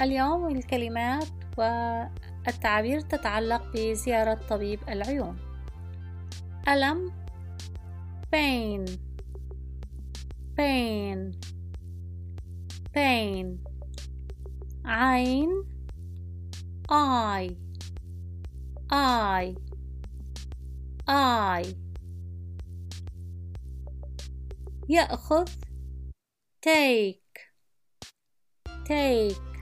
اليوم الكلمات والتعابير تتعلق بزيارة طبيب العيون. ألم pain pain pain. عين eye eye eye يأخذ take take.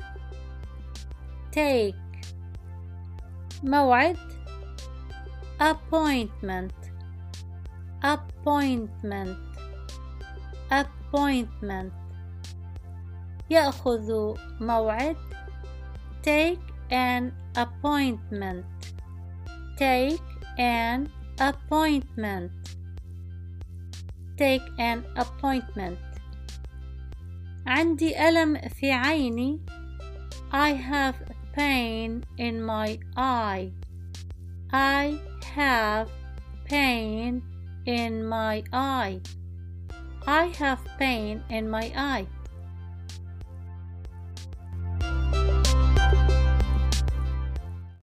take موعد appointment appointment appointment يأخذ موعد take an appointment take an appointment take an appointment عندي ألم في عيني I have pain in my eye. I have pain in my eye. I have pain in my eye